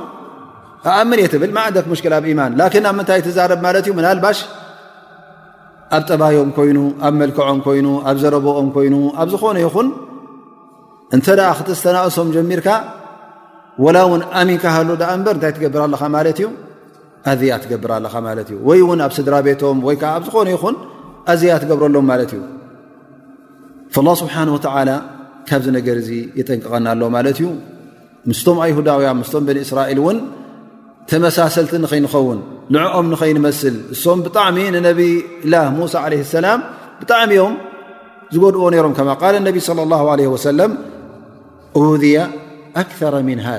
ኣኣምን እየ ትብል ማዕደክ ሙሽክል ኣብ ኢማን ላኪን ኣብ ምንታይ ትዛረብ ማለት እዩ ምናልባሽ ኣብ ጠባዮም ኮይኑ ኣብ መልክዖም ኮይኑ ኣብ ዘረበኦም ኮይኑ ኣብ ዝኾነ ይኹን እንተ ደኣ ክትስተናእሶም ጀሚርካ ወላ እውን ኣሚንካ ሃሉ ዳኣ እምበር እንታይ ትገብር ኣለኻ ማለት እዩ ኣያ ትገብር ኣለኻ ማለት እዩ ወይ ውን ኣብ ስድራ ቤቶም ወይ ከዓ ኣብ ዝኾነ ይኹን ኣያ ትገብረሎም ማለት እዩ ላ ስብሓን ወተላ ካብዚ ነገር እዚ የጠንቅቐና ኣሎ ማለት እዩ ምስቶም ኣይሁዳውያ ምስቶም በኒ እስራኤል እውን ተመሳሰልቲ ንኸይንኸውን ንዕኦም ንኸይንመስል እሶም ብጣዕሚ ንነብ ላ ሙሳ ለ ሰላም ብጣዕሚ እዮም ዝጎድዎ ነይሮም ከማ ቃል ነቢ ለ ላ ለ ወሰለም ኡዝያ ኣክራ ምን ሃ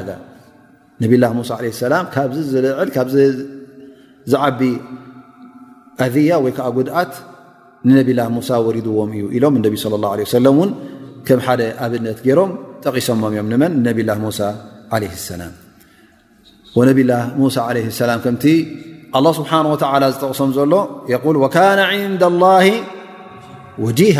ነብላህ ሙሳ ለ ሰላም ካብዚ ዝልዕል ካብዚ ዝዓቢ ኣያ ወይ ከዓ ጉድኣት ንነብላህ ሙሳ ወሪድዎም እዩ ኢሎም እነቢ ለ ላ ለ ሰለም እውን ከም ሓደ ኣብነት ገይሮም ጠቒሶሞም እዮም ንመን ነብላህ ሙሳ ዓለ ሰላም ወነብላ ሙሳ ዓለ ሰላም ከምቲ ኣላ ስብሓን ወተላ ዝጠቕሶም ዘሎ የል ወካነ ዕንዳ ላ ወጅሃ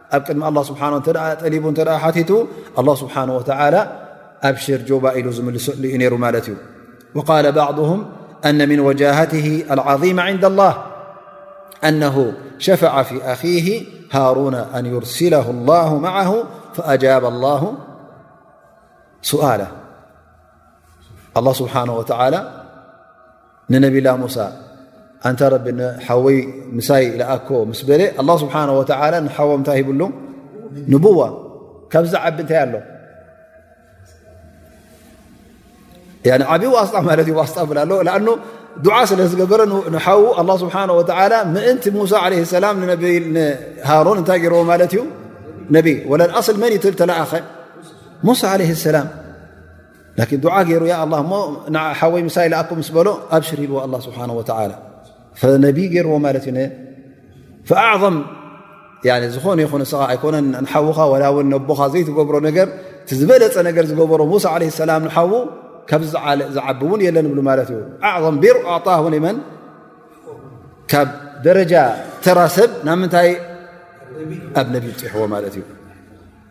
بلاالله سبحانه وتعالى أبشر بلزم لنر مالت وقال بعضهم أن من وجاهته العظيمة عند الله أنه شفع في أخيه هارون أن يرسله الله معه فأجاب الله سؤالالله سبحانه وتالى ንነብላ ሙሳ ኣንታ ረቢ ሓወይ ምሳይ ለኣኮ ምስ በለ ኣላ ስብሓን ወተላ ንሓዎ ምታይ ሂብሉ ንቡዋ ካብዚ ዓቢ እንታይ ኣሎ ዓብዪ ዋስጣ ማለት እዩ ዋስጣ ብ ኣሎ ኣ ዱዓ ስለ ዝገበረ ንሓዉ ኣላ ስብሓን ወተላ ምእንቲ ሙሳ ዓለ ሰላም ንሃሮን እንታይ ገይርዎ ማለት እዩ ነቢ ወለኣስል መን ተለኣኸ ሙሳ ዓለ ሰላም ላኪን ዱዓ ገይሩ ያ ኣላ እሞ ሓወይ ምሳይ ልኣኩ ምስ በሎ ኣብሽር ኢልዎ ኣላ ስብሓን ወተላ ነቢ ገይርዎ ማለት እዩ ፈኣዕም ዝኾነ ይኹን እስኻ ኣይኮነ ንሓዉኻ ወላ ውን ነቦኻ ዘይትገብሮ ነገር እቲ ዝበለፀ ነገር ዝገበሮ ሙሳ ዓለ ሰላም ንሓዉ ካብ ዝዓቢ እውን የለን ብሉ ማለት እዩ ኣዕም ቢር ኣዕጣሁ መን ካብ ደረጃ ተራ ሰብ ናብ ምንታይ ኣብ ነቢ ይፅሕዎ ማለት እዩ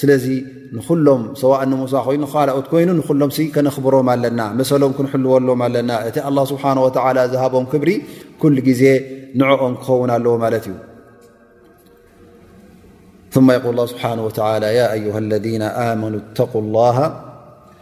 ስለዚ ንኹሎም ሰዋእ ንሙሳ ኮይኑ ካልኦት ኮይኑ ንኹሎም ከነኽብሮም ኣለና መሰሎም ክንሕልወሎም ኣለና እቲ ኣላ ስብሓን ወተላ ዝሃቦም ክብሪ ኩሉ ግዜ ንዕኦም ክኸውን ኣለዎ ማለት እዩ ማ ይል ስብሓን ወተላ ያ ኣዩሃ ለذ ኣመኑ ተቁ ላ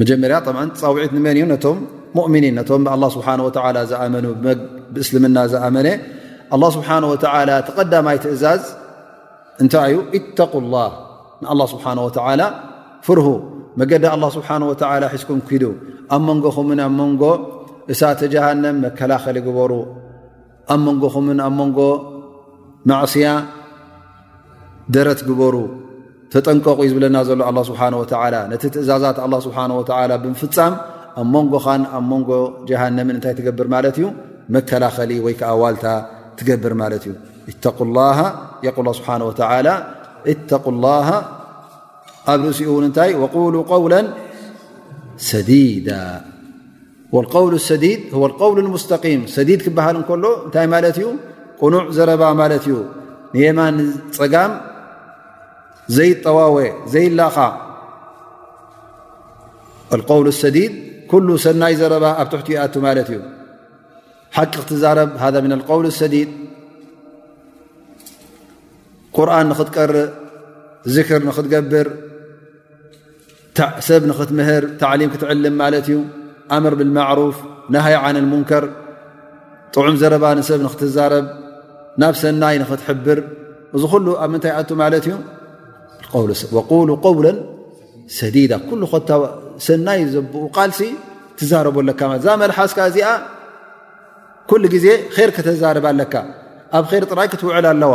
መጀመርያ ጠብዓ ፃውዒት ንመን እዩ ነቶም ሙእምኒን ነቶም ብኣላ ስብሓን ወተላ ዝኣመኑ ብእስልምና ዝኣመነ ኣላ ስብሓን ወተላ ተቐዳማይ ትእዛዝ እንታይ እዩ እተቁ ላህ ንኣላ ስብሓን ወተላ ፍርሁ መገዲ ኣላ ስብሓን ወተላ ሒዝኩም ክዱ ኣብ መንጎኹምን ኣብ መንጎ እሳተ ጀሃንም መከላኸሊ ግበሩ ኣብ መንጎኹምን ኣብ መንጎ ማዕስያ ደረት ግበሩ ተጠንቀቑ ዩ ዝብለና ዘሎ ኣላ ስብሓን ወተላ ነቲ ትእዛዛት ኣላ ስብሓን ወተላ ብምፍፃም ኣብ መንጎኻን ኣብ መንጎ ጀሃንምን እንታይ ትገብር ማለት እዩ መከላኸሊ ወይ ከዓ ዋልታ ትገብር ማለት እዩ እተቁ ላ የቁል ስብሓ ወተላ እተቁ ላ ኣብ ርእሲኡ እውን እንታይ ወቁሉ ቀውለን ሰዲዳ ወልቀውሉ ሰዲድ ወልቀውሉ ሙስተቂም ሰዲድ ክበሃል እንከሎ እንታይ ማለት እዩ ቅኑዕ ዘረባ ማለት እዩ ንየማን ፀጋም ዘይጠዋወ ዘይላኻ ወልቀውሉ ሰዲድ ኩሉ ሰናይ ዘረባ ኣብ ትሕቲ ይኣቱ ማለት እዩ ሓቂ ክትዛረብ ሃ ምን ኣልቀውሉ ሰዲድ ቁርን ንኽትቀርእ ዝክር ንኽትገብር ሰብ ንክትምህር ታዕሊም ክትዕልም ማለት እዩ ኣምር ብልማዕሩፍ ናሃይ ዓን ሙንከር ጥዑም ዘረባ ንሰብ ንክትዛረብ ናብ ሰናይ ንክትሕብር እዚ ኩሉ ኣብ ምንታይ ኣቱ ማለት እዩ ቁሉ ቆውለ ሰዲዳ ኩሉ ኮታ ሰናይ ዘብኡ ቃልሲ ትዛረቦ ኣለካ ለት እዛ መልሓስካ እዚኣ ኩሉ ግዜ ር ከተዛርብ ኣለካ ኣብ ር ጥራይ ክትውዕል ኣለዋ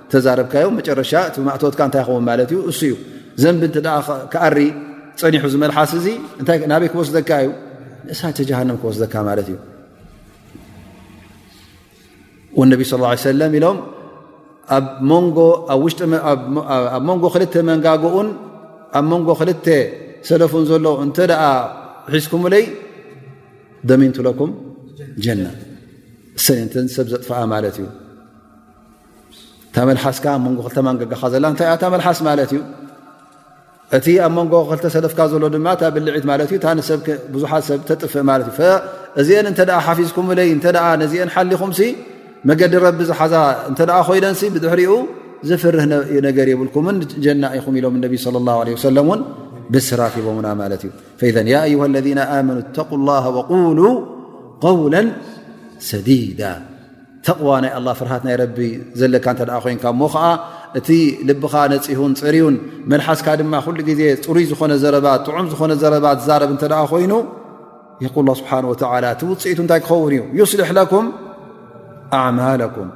ተዛረብካዮ መጨረሻ እቲ ማእቶትካ እንታይ ኸውን ማለት እዩ እሱ እዩ ዘንቢ እተ ክኣሪ ፀኒሑ ዝመልሓስ እዚ ናበይ ክወስደካ እዩ ንእሳ ተጀሃንም ክወስደካ ማለት እዩ ነቢ ስ ሰለም ኢሎም ኣብ መንጎ ክልተ መንጋግኡን ኣብ መንጎ ክልተ ሰለፉን ዘሎ እንተ ደኣ ሒዝኩምለይ ደሚንትለኩም ጀና እሰ ንተን ሰብ ዘጥፋኣ ማለት እዩ እታ መልሓስካ ኣብ መንጎ ክልተ ማንገጋካ ዘላ እንታይ እታ መልሓስ ማለት እዩ እቲ ኣብ መንጎ ክልተ ሰለፍካ ዘሎ ድማ እታ ብልዒት ማለት እዩ እታ ንሰብ ብዙሓት ሰብ ተጥፍእ ማለት እዩ እዚአን እንተ ሓፊዝኩምለይ እንተ ነዚአን ሓሊኹምሲ መገዲ ረቢ ዝሓዛ እንተ ኮይነንሲ ብድሕሪኡ ዝፍርህ ነገር የብልኩምን ጀና ኢኹም ኢሎም ነቢ ስለ ላ ለ ወሰለም እውን ብስራት ሂቦምና ማለት እዩ ፈዘ ያ ዩሃ ለذ ኣመኑ ተቁ ላ ወቁሉ قውላ ሰዲዳ ተቕዋ ናይ ኣላ ፍርሃት ናይ ረቢ ዘለካ እንተ ኮይንካ እሞ ከዓ እቲ ልብኻ ነፂሁን ፅርዩን መልሓስካ ድማ ኩሉ ግዜ ጥሩይ ዝኾነ ዘረባት ጥዑም ዝኾነ ዘረባት ዛረብ እንተ ኮይኑ የቁል ስብሓን ወተላ እቲ ውፅኢቱ እንታይ ክኸውን እዩ ዩስልሕ ለኩም ኣዕማለኩም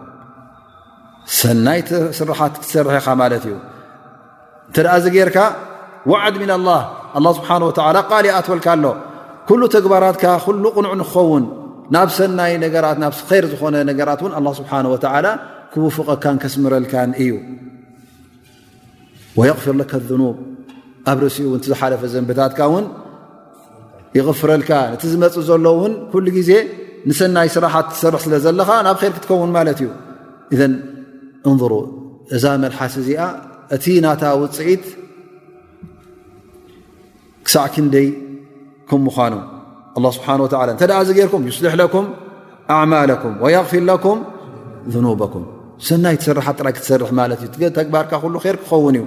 ሰናይ ስርሓት ክትሰርሐኻ ማለት እዩ እንተደኣ እዚ ጌርካ ዋዓድ ምና ላ ኣላ ስብሓን ወተላ ቃል ይኣትወልካ ኣሎ ኩሉ ተግባራትካ ኩሉ ቕኑዕ ንክኸውን ናብ ሰናይ ነገራት ናብ ር ዝኾነ ነገራት እውን ኣላ ስብሓን ወተላ ክውፍቐካን ከስምረልካን እዩ ወየቕፍር ለካ ዝኑብ ኣብ ርእሲኡ እውን ዝሓለፈ ዘንብታትካ እውን ይቕፍረልካ እቲ ዝመፅ ዘሎ ውን ኩሉ ግዜ ንሰናይ ስራሓት ትሰርሕ ስለ ዘለኻ ናብ ር ክትከውን ማለት እዩ እዘ እንሩ እዛ መልሓስ እዚኣ እቲ ናታ ውፅኢት ክሳዕ ክንደይ ከም ምኳኑ ኣ ስብሓ ወ እንተ እዚ ጌርኩም ይስልሕ ለኩም ኣማለኩም ወየቕፊር ለኩም ኑበኩም ሰናይ ትስራሓት ጥራይ ክትሰርሕ ማለት እዩ ተግባርካ ኩሉ ር ክኸውን እዩ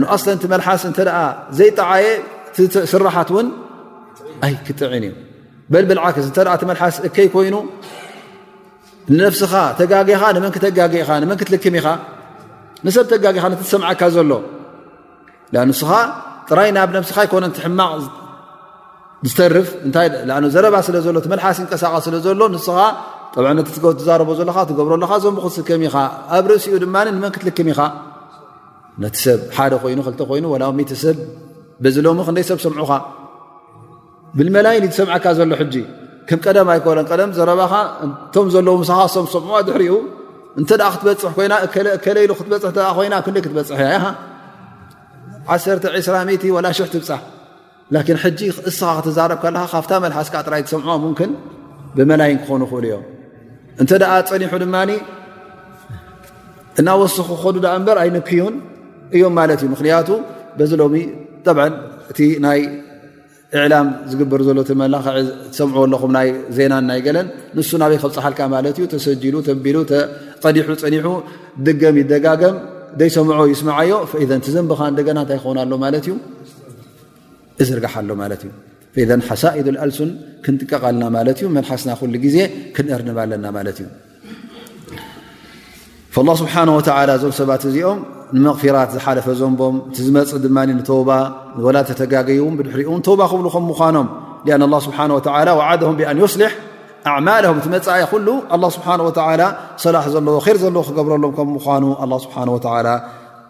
ን ኣስለን ቲ መልሓስ እተ ዘይጠዓየ ስራሓት ውን ኣይ ክጥዕን እዩ በል ብልዓክስ እተ ቲ መልሓስ እከይ ኮይኑ ንነፍስኻ ተጋጊኻ ንመን ክተጋጊኻ ንመን ክትልክም ኢኻ ንሰብ ተጋጊኻ ነ ዝሰምዓካ ዘሎ ንስኻ ጥራይ ናብ ነብስኻ ይኮነ ሕማቕ ዝተርፍ እታይ ዘረባ ስለ ዘሎ መልሓስ ይንቀሳቐስ ስለ ዘሎ ንስኻ ትዛረቦ ዘለኻ ትገብሮ ኣለኻ ዞም ክስከም ኢኻ ኣብ ርእሲኡ ድማ ንመን ክትልክም ኢኻ ነቲ ሰብ ሓደ ኮይኑ ክልተ ኮይኑ ወላ ሚ ሰብ በዚ ሎሚ ክንደይ ሰብ ሰምዑኻ ብልመላይን ዝሰምዐካ ዘሎ ሕጂ ከም ቀደም ኣይኮነን ቀደም ዘረባኻ እቶም ዘለዉ ምሳኻ ሶም ሰምዑዋ ድሕሪኡ እንተ ክትበፅሕ ኮይና ከለኢሉ ክትበፅሕ ኮይና ክንደይ ክትበፅሕ እያ ዓ 2 ወላ ሽሕ ትብፃሕ ላኪን ሕጂ እስኻ ክትዛረብ ከለኻ ካብታ መልሓስካ ጥራይ ትሰምዖ ሙምክን ብመላይን ክኾኑ ይኽእሉ እዮም እንተ ደኣ ፀኒሑ ድማ እናወስኹ ክኸዱ ዳኣ እምበር ኣይንክዩን እዮም ማለት እዩ ምክንያቱ በዚ ሎሚ ጠብ እቲ ናይ እዕላም ዝግበር ዘሎ ትመላ ትሰምዑ ኣለኹም ናይ ዜናን ናይ ገለን ንሱ ናበይ ከብፅሓልካ ማለት እዩ ተሰጂሉ ተቢሉ ተቀዲሑ ፀኒሑ ድገም ይደጋገም ዘይሰምዖ ይስምዓዮ ፈኢዘን ትዘንብኻ እንደገና እንታይ ክኾን ኣሎ ማለት እዩ እዝርጋሓ ኣሎ ማለት እዩ ኢዘ ሓሳኢዱ ኣልሱን ክንጥቀቕ ኣለና ማለት እዩ መልሓስና ኩሉ ግዜ ክንእርንብ ኣለና ማለት እዩ ላ ስብሓን ወተላ እዞም ሰባት እዚኦም ንመቕፊራት ዝሓለፈ ዘንቦም እቲ ዝመፅእ ድማ ንተባ ወላ ተተጋገዩ ውን ብድሕሪኡን ተባ ክብሉ ከም ምኳኖም ኣን ላ ስብሓ ወላ ዓድም ብኣን ዮስልሕ ኣማም እቲ መፃ ኩሉ ስብሓ ወላ ሰላሕ ዘለዎ ር ዘለዎ ክገብረሎም ከም ምኳኑ ስብሓ ወላ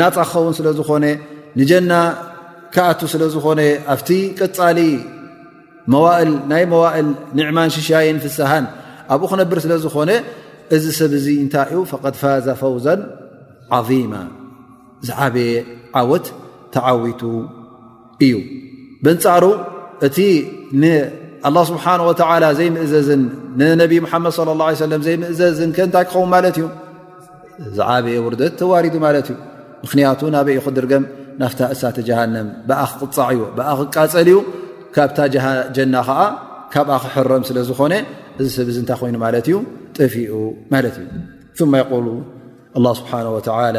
ናፃ ክኸውን ስለ ዝኾነ ንጀና ክኣቱ ስለ ዝኾነ ኣብቲ ቀፃሊ መዋእል ናይ መዋእል ኒዕማን ሽሻይን ፍስሃን ኣብኡ ክነብር ስለ ዝኾነ እዚ ሰብ እዚ እንታይ እዩ ፈቐድ ፋዛ ፈውዛን ዓማ ዝዓበየ ዓወት ተዓዊቱ እዩ በንፃሩ እቲ ንኣላ ስብሓን ወተላ ዘይምእዘዝን ንነቢ ሙሓመድ ለ ላ ሰለም ዘይምእዘዝን ከእንታይ ክኸውን ማለት እዩ ዝዓበየ ውርደት ተዋሪዱ ማለት እዩ ምኽንያቱ ናበይ ዩ ክድርገም ናፍታ እሳተ ጀሃንም ብኣ ክቕፃዕ እዩ ብኣ ክቃፀል እዩ ካብታ ጀና ከዓ ካብኣ ክሕረም ስለ ዝኾነ እዚ ሰብ እዚ እንታይ ኮይኑ ማለት እዩ ጠፊኡ ማለት እዩ ማ የቁሉ ስብሓ ወላ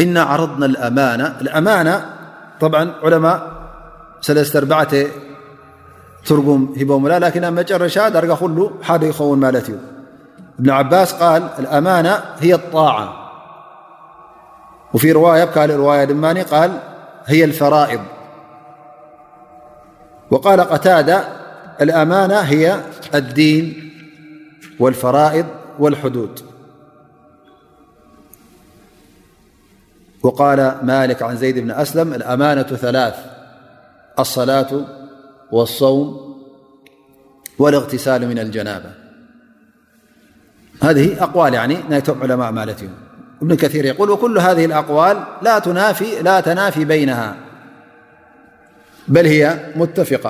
إنا عرضنا الأمانة الأمانة طبعا علماءل ترقم هبملا لكن أما جرشادرق خل حاد يخون مالتي ابن عباس قال الأمانة هي الطاعة وفي رواية ك رواية لماني قال هي الفرائض وقال قتادة الأمانة هي الدين والفرائض والحدود وقال مالك عن زيد بن أسلم الأمانة ثلاث الصلاة والصوم والاغتسال من الجنابة هذه أقوال علماء مالت ابن كثير يقول وكل هذه الأقوال لا تنافي بينها በል ያ ሙተፊቃ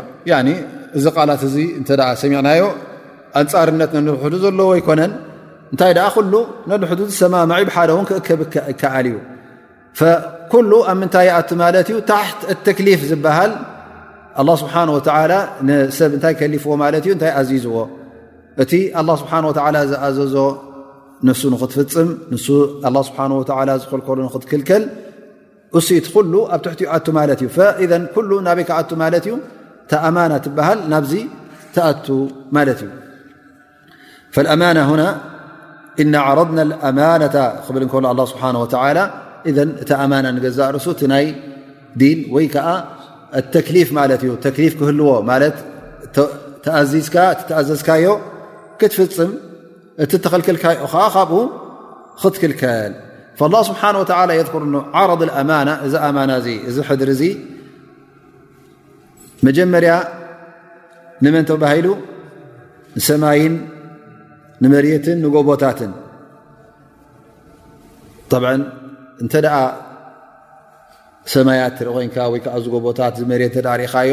እዚ ቃላት እዚ እተ ሰሚዕናዮ ኣንፃርነት ነንሕዱ ዘለዎ ኣይኮነን እንታይ ደኣ ኩሉ ነንሕዱ ዝሰማማዒ ብሓደ ውን ክእከብ ይከኣል እዩ ኩሉ ኣብ ምንታይ ይኣቲ ማለት እዩ ታሕት ተክሊፍ ዝበሃል ኣላ ስብሓን ወተላ ንሰብ እንታይ ከሊፍዎ ማለት እዩ እንታይ ኣዚዝዎ እቲ ኣላ ስብሓን ወተላ ዝኣዘዞ ንሱ ንክትፍፅም ንሱ ስብሓን ወላ ዝኸልከሉ ንክትክልከል እሱ እቲ ኩሉ ኣብ ትሕቲኡ ኣቱ ማለት እዩ ፈኢዘን ኩሉ ናበይ ክኣቱ ማለት እዩ ተኣማና ትበሃል ናብዚ ትኣቱ ማለት እዩ ፈኣማና ሁና እና ዓረድና ኣማነታ ክብል እንከሎ ኣላ ስብሓን ወተላ እዘ እቲ ኣማና ንገዛእ ርእሱ እቲ ናይ ዲን ወይ ከዓ ኣተክሊፍ ማለት እዩ ተክሊፍ ክህልዎ ማለት ተኣዚዝካ እቲ ተኣዘዝካዮ ክትፍፅም እቲ ተኸልክልካይኦ ከዓ ካብኡ ክትክልከል ላ ስብሓን ወተላ የትክር ን ዓረድ ኣማና እዚ ኣማና እዚ እዚ ሕድሪ እዚ መጀመርያ ንመን ተባሂሉ ንሰማይን ንመርትን ንጎቦታትን ብ እንተ ደኣ ሰማያት ትርኢ ኮንካ ወይከዓ ዝጎቦታት ዝመሬት ተ ርኢኻዮ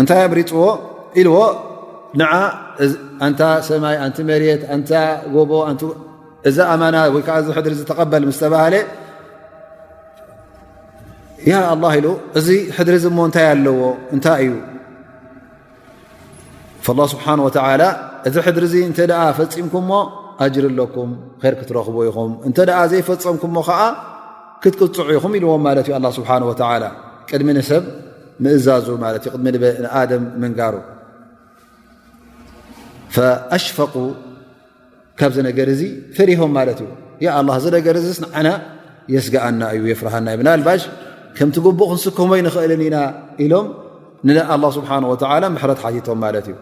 እንታይ ኣብሪፅዎ ኢልዎ ንዓ ኣንታ ሰማይ ኣንቲ መሬት ኣንታ ጎቦ እዛ ኣማና ወይ ከዓ ዝሕድሪ ዝተቐበል ምስ ተባሃለ ያ ኣላ ኢሉ እዚ ሕድሪ ዝሞ እንታይ ኣለዎ እንታይ እዩ ላ ስብሓን ወተላ እዚ ሕድሪ እዚ እንተ ደኣ ፈፂምኩምሞ ኣጅር ኣለኩም ር ክትረኽቡ ኢኹም እንተ ደኣ ዘይፈፀምኩምሞ ከዓ ክትቅፅዑ ኢኹም ኢልዎም ማለት እዩ ኣላ ስብሓን ወተላ ቅድሚ ንሰብ ምእዛዙ ማለት እዩ ቅድሚ ንኣደም ምንጋሩ ኣሽፈቁ ካብዚ ነገር እዚ ፈሪሆም ማለት እዩ ያ ኣላ እዚ ነገር እዚስ ንዓና የስጋኣና እዩ የፍርሃና እዩ ብናልባሽ ከምቲ ጉቡእ ክንስከሞ ይንኽእልን ኢና ኢሎም ንኣላ ስብሓን ወተላ ምሕረት ሓቲቶም ማለት እዩ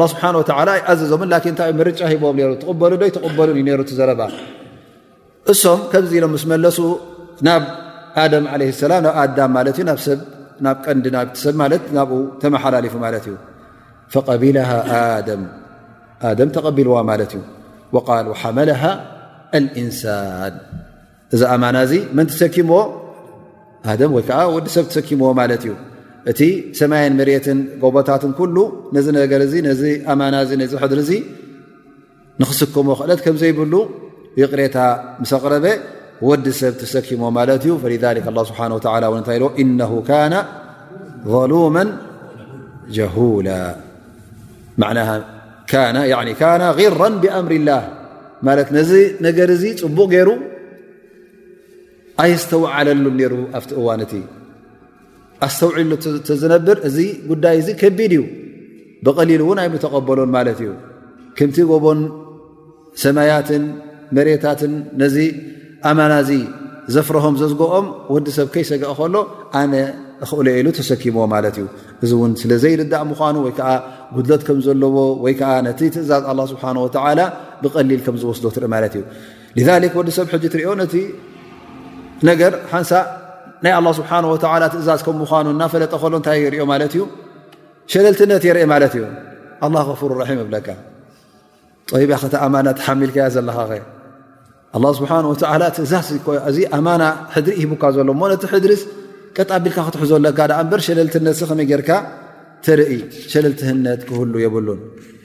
ላ ስብሓን ወተላ ኣይኣዘዞምን ላኪን እንታይ ዩ ምርጫ ሂቦም ሩ ትቕበሉ ዶ ኣይትቕበሉን እዩ ነሩ ትዘረባ እሶም ከምዚ ኢሎም ምስ መለሱ ናብ ኣደም ለ ሰላ ናብ ኣዳም ማለት እዩ ናብ ሰብ ናብ ቀንዲ ናሰብ ማለት ናብኡ ተመሓላሊፉ ማለት እዩ ፈቀቢላ ኣደም ኣደም ተቐቢልዋ ማለት እዩ ወቃል ሓመለ ኣልእንሳን እዚ ኣማና እዚ መን ትሰኪምዎ ኣደም ወይ ከዓ ወዲ ሰብ ትሰኪምዎ ማለት እዩ እቲ ሰማይን መሬትን ጎቦታትን ኩሉ ነዚ ነገር እዚ ነዚ ኣማና እዚ ነዚ ሕድሪ እዚ ንክስከሞ ክእለት ከም ዘይብሉ ይቕሬታ ምስ ኣቕረበ ወዲ ሰብ ተሰኪሞ ማለት እዩ ፈ ስብሓ እንታይ ኢ እነ ካነ ظሉመ ጀሁላ ራ ብኣምር ላ ማለት ነዚ ነገር እዚ ፅቡቕ ገይሩ ኣይስተውዓለሉን ነይሩ ኣብቲ እዋን እቲ ኣስተውዒሉ ዝነብር እዚ ጉዳይ እዚ ከቢድ እዩ ብቐሊሉ እውን ኣይምተቐበሎን ማለት እዩ ክምቲ ጎቦን ሰማያትን መሬታትን ነዚ ኣማና እዚ ዘፍረሆም ዘዝግኦም ወዲ ሰብ ከይሰጋእ ከሎ ኣነ እኽእሎ ኢሉ ተሰኪምዎ ማለት እዩ እዚ እውን ስለ ዘይርዳእ ምኳኑ ወይከዓ ጉድለት ከም ዘለዎ ወይከዓ ነቲ ትእዛዝ ኣላ ስብሓን ወተዓላ ብቐሊል ከም ዝወስዶ ትርኢ ማለት እዩ ذ ወዲ ሰብ ሕጂ ትሪኦ ነቲ ነገር ሓንሳእ ናይ ኣላ ስብሓን ወተላ ትእዛዝ ከም ምኳኑ እናፈለጠ ከሎ እንታይ ይሪኦ ማለት እዩ ሸለልትነት የርኢ ማለት እዩ ኣላ ከፍሩ ራሒም እብለካ ይብ ከተ ኣማና ተሓሚልካያ ዘለካ ኸ ኣላ ስብሓን ወተላ ትእዛዝ እዚ ኣማና ሕድሪ ሂቡካ ዘሎ እሞ ነቲ ሕድሪስ ቀጥ ኣቢልካ ክትሕዞ ኣለካ ዳኣ እምበር ሸለልትነት ሲ ከመይ ጌርካ ተርኢ ሸለልትህነት ክህሉ የብሉን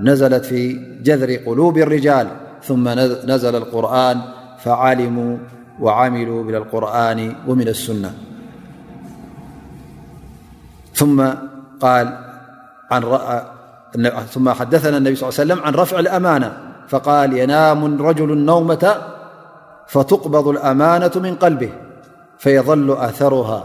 نزلت في جذر قلوب الرجال ثم نزل القرآن فعلموا وعملوا مل القرآن ومن السنة ثم حدثنا النبي صل لي وسلم عن رفع الأمانة فقال ينام رجل النومة فتقبض الأمانة من قلبه فيظل أثرها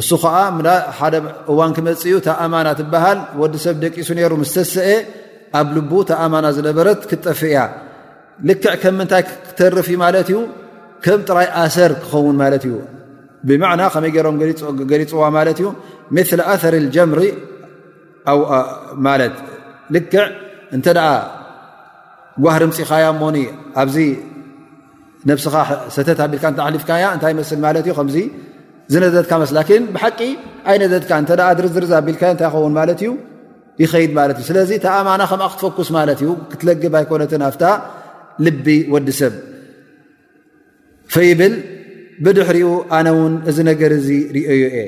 እሱ ከዓ ሓደ እዋን ክመፅ እዩ እታ ኣማና ትበሃል ወዲ ሰብ ደቂሱ ነይሩ ምስ ተሰአ ኣብ ልቡ እታ ኣማና ዝነበረት ክትጠፍእ እያ ልክዕ ከም ምንታይ ክተርፍ እዩ ማለት እዩ ከም ጥራይ ኣሰር ክኸውን ማለት እዩ ብማዕና ከመይ ገይሮም ገሊፅዋ ማለት እዩ ምል ኣር ጀምሪ ማለት ልክዕ እንተ ጓህ ርምፂኻያ ሞኒ ኣብዚ ነብስኻ ሰተት ኣቢልካ ኣሊፍካያ እንታይ መስል ማለት እዩ ከምዚ ዝነደትካ መስላ ን ብሓቂ ኣይነደትካ እተ ድርዝርዝ ኣቢልካ እታይ ይኸውን ማለት እዩ ይኸይድ ማለት እዩ ስለዚ ተኣማና ከምኣ ክትፈኩስ ማለት እዩ ክትለግብ ኣይኮነትን ኣፍታ ልቢ ወዲ ሰብ ፈይብል ብድሕሪኡ ኣነ ውን እዚ ነገር እዚ ርኦዮ እየ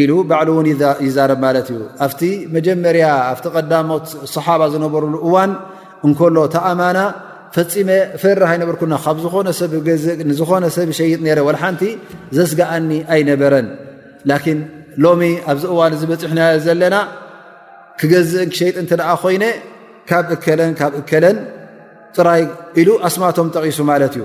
ኢሉ ባዕሉ እውን ይዛረብ ማለት እዩ ኣብቲ መጀመርያ ኣብቲ ቀዳሞት ሰሓባ ዝነበሩሉ እዋን እንከሎ ተኣማና ፈፂመ ፈርህ ኣይነበርኩና ካብ ዝኾነ ሰብ ገዝእ ንዝኾነ ሰብ ይሸይጥ ነረ ወላ ሓንቲ ዘስጋኣኒ ኣይነበረን ላኪን ሎሚ ኣብዚ እዋን እዚ በፂሕናዮ ዘለና ክገዝእን ክሸይጥ እንተ ደኣ ኮይነ ካብ እከለን ካብ እከለን ጥራይ ኢሉ ኣስማቶም ጠቒሱ ማለት እዩ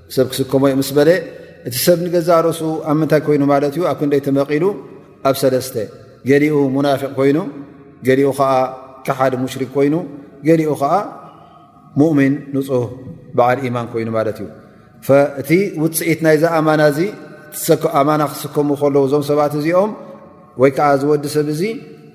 ሰብ ክስከሞ ዩ ምስ በለ እቲ ሰብ ንገዛ ርእሱ ኣብ ምንታይ ኮይኑ ማለት እዩ ኣብ ክንደይ ተመቒሉ ኣብ ሰለስተ ገሊኡ ሙናፊቅ ኮይኑ ገሊኡ ከዓ ካሓዲ ሙሽሪክ ኮይኑ ገሊኡ ከዓ ሙእምን ንፁህ በዓል ኢማን ኮይኑ ማለት እዩ እቲ ውፅኢት ናይዚ ኣማና እዚ ኣማና ክስከሙ ከለዉ እዞም ሰባት እዚኦም ወይ ከዓ ዝወዲ ሰብ እዚ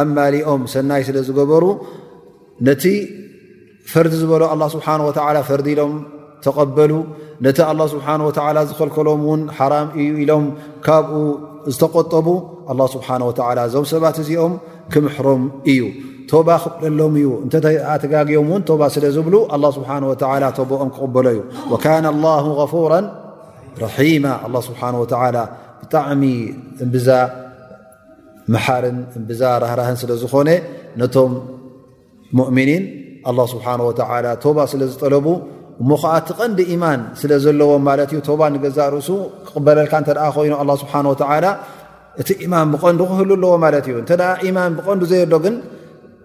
ኣማሊኦም ሰናይ ስለ ዝገበሩ ነቲ ፈርዲ ዝበሎ ኣላ ስብሓን ወተዓላ ፈርዲ ኢሎም ተቐበሉ ነቲ ኣላ ስብሓን ወተዓላ ዝኸልከሎም እውን ሓራም እዩ ኢሎም ካብኡ ዝተቆጠቡ ኣላ ስብሓን ወተዓላ እዞም ሰባት እዚኦም ክምሕሮም እዩ ቶባ ክብለሎም እዩ እንተኣተጋግዮም እውን ቶባ ስለ ዝብሉ ኣላ ስብሓን ወተዓላ ቶቦኦም ክቕበሎ እዩ ወካነ ኣላሁ غፉራ ራሒማ ኣላ ስብሓን ወተዓላ ብጣዕሚ እምብዛ መሓርን እምብዛ ራህራህን ስለ ዝኾነ ነቶም ሙእምኒን ኣላ ስብሓን ወተላ ቶባ ስለ ዝጠለቡ እሞ ከዓ እቲ ቐንዲ ኢማን ስለ ዘለዎም ማለት እዩ ቶባ ንገዛእ ርእሱ ክቕበለልካ እተ ኮይኑ ኣ ስብሓ ወተላ እቲ ኢማን ብቐንዱ ክህሉ ኣለዎ ማለት እዩ እተ ኢማን ብቐንዱ ዘየሎ ግን